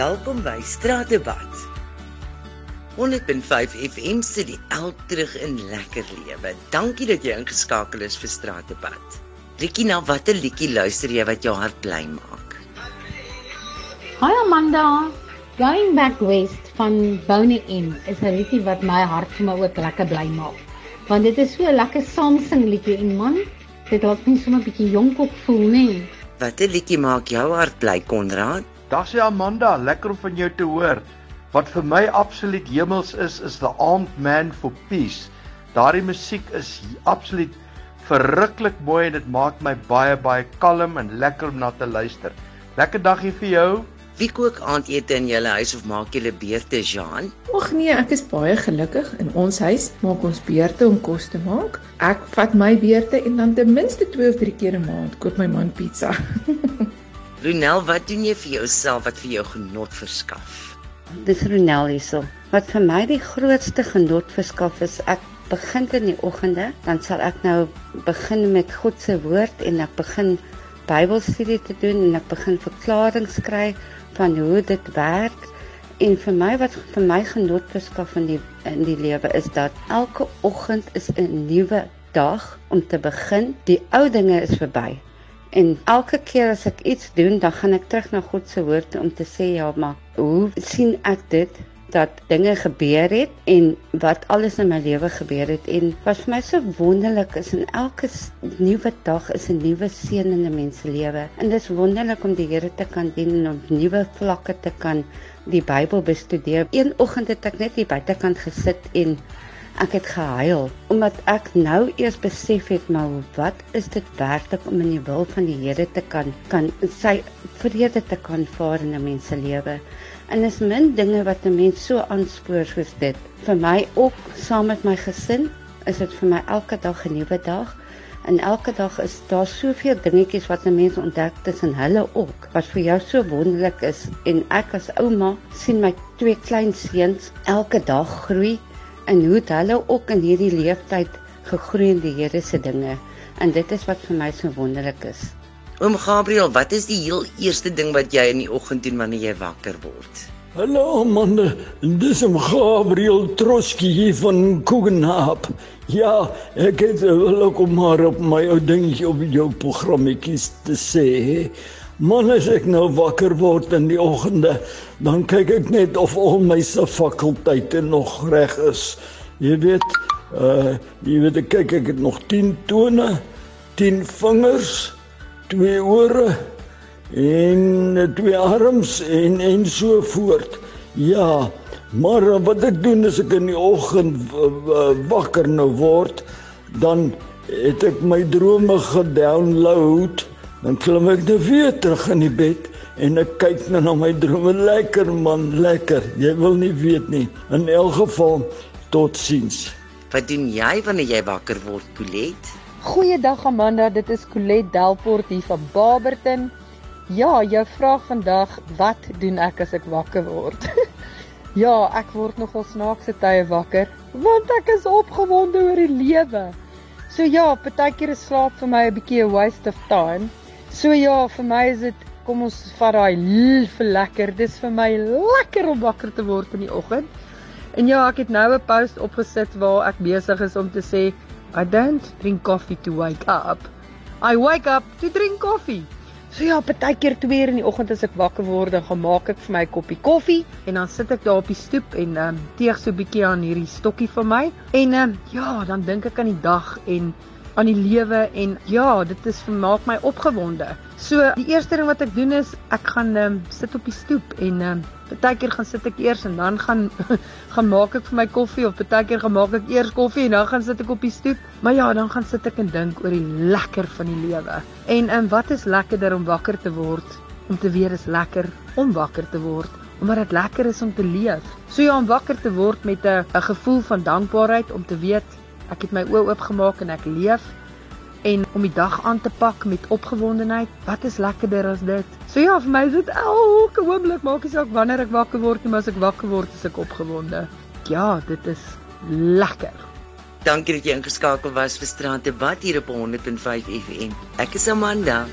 Welkom by Straatdebat. 100.5 FM se die elk terug in lekker lewe. Dankie dat jy ingeskakel is vir Straatdebat. Rikkie, na watter liedjie luister jy wat jou hart bly maak? Hi Amanda. Going Back West van Bonnie M is 'n liedjie wat my hart vir my ook lekker bly maak. Want dit is so 'n lekker saamsing liedjie en man, dit laat my sommer 'n bietjie jonk op voel, né? Watter liedjie maak jou hart bly, Konrad? Dag sê Amanda, lekker om van jou te hoor. Wat vir my absoluut hemels is, is The Armed Man for Peace. Daardie musiek is absoluut verruklik mooi en dit maak my baie baie kalm en lekker om na te luister. Lekker dagie vir jou. Wie kook aandete in julle huis of maak julle beurte, Jean? Ag nee, ek is baie gelukkig. In ons huis maak ons beurte om kos te maak. Ek vat my beurte en dan ten minste 2 of 3 keer 'n maand koop my man pizza. Ronel, wat doen jy vir jouself wat vir jou genot verskaf? Dis Ronel hierso. Wat vir my die grootste genot verskaf is, ek begin in die oggende, dan sal ek nou begin met God se woord en ek begin Bybelstudie te doen en ek begin verklaringe skryf van hoe dit werk. En vir my wat vir my genot verskaf in die in die lewe is dat elke oggend is 'n nuwe dag om te begin. Die ou dinge is verby. En elke keer as ek iets doen, dan gaan ek terug na God se woord om te sê ja, maar hoe sien ek dit dat dinge gebeur het en wat alles in my lewe gebeur het en wat vir my so wonderlik is in elke nuwe dag is 'n nuwe seën in 'n mens se lewe. En dit is wonderlik om die Here te kan dien en op nuwe vlakke te kan die Bybel bestudeer. Een oggend het ek net hier buitekant gesit en Ek het gehuil omdat ek nou eers besef het maar wat is dit werklik om in die wil van die Here te kan kan sy vrede te kan vaar in 'n mens se lewe. En is min dinge wat 'n mens so aanspoor soos dit. Vir my ook saam met my gesin is dit vir my elke dag 'n nuwe dag. En elke dag is daar soveel dingetjies wat 'n mens ontdek tussen hulle ook wat vir jou so wonderlik is en ek as ouma sien my twee klein seuns elke dag groei en hoe hulle ook in hierdie leeftyd gegroei in die Here se dinge. En dit is wat vir my so wonderlik is. Oom Gabriel, wat is die heel eerste ding wat jy in die oggend doen wanneer jy wakker word? Hallo man, dis om Gabriel Troski hier van Kogenhaap. Ja, ek het wel ook maar op my ou dingetjie op jou programmetjies te sê. Man, as ek nou wakker word in die oggende, dan kyk ek net of al my se fakulteite nog reg is. Jy weet, uh jy weet ek kyk ek het nog 10 tone, 10 vingers, twee ore en twee arms en en so voort. Ja, maar wat ek doen as ek in die oggend wakker nou word, dan het ek my drome gedownload Dan klim ek nou weer terug in die bed en ek kyk nou na my drome. Lekker man, lekker. Jy wil nie weet nie. In elk geval, totsiens. Wat doen jy wanneer jy wakker word, Colet? Goeiedag Amanda, dit is Colet Delport hier van Barberton. Ja, jou vraag vandag, wat doen ek as ek wakker word? ja, ek word nogal snaakse tye wakker, want ek is opgewonde oor die lewe. So ja, partykeer is slaap vir my 'n bietjie 'n waste of time. So ja, vir my is dit kom ons vat daai vir lekker. Dis vir my lekker om wakker te word in die oggend. En ja, ek het nou 'n post opgesit waar ek besig is om te sê I don't drink coffee to wake up. I wake up to drink coffee. So ja, partykeer 2 uur in die oggend as ek wakker word, dan gaan maak ek vir my 'n koppie koffie en dan sit ek daar op die stoep en ehm um, teeg so 'n bietjie aan hierdie stokkie vir my. En ehm um, ja, dan dink ek aan die dag en aan die lewe en ja, dit is vermaak my opgewonde. So die eerste ding wat ek doen is ek gaan um, sit op die stoep en um, partykeer gaan sit ek eers en dan gaan gaan maak ek vir my koffie of partykeer gaan maak ek eers koffie en dan gaan sit ek op die stoep. Maar ja, dan gaan sit ek en dink oor die lekker van die lewe. En um, wat is lekkerder om wakker te word? Om te weet is lekker om wakker te word omdat dit lekker is om te leef. So ja, om wakker te word met 'n 'n gevoel van dankbaarheid om te weet Ek het my oë oopgemaak en ek leef en om die dag aan te pak met opgewondenheid. Wat is lekkerder as dit? So ja, vir my is dit elke oomblik maak nie saak wanneer ek wakker word nie, maar as ek wakker word, is ek opgewonde. Ja, dit is lekker. Dankie dat jy ingeskakel was vir Straat Debat hier op 100.5 FM. Ek is Amanda.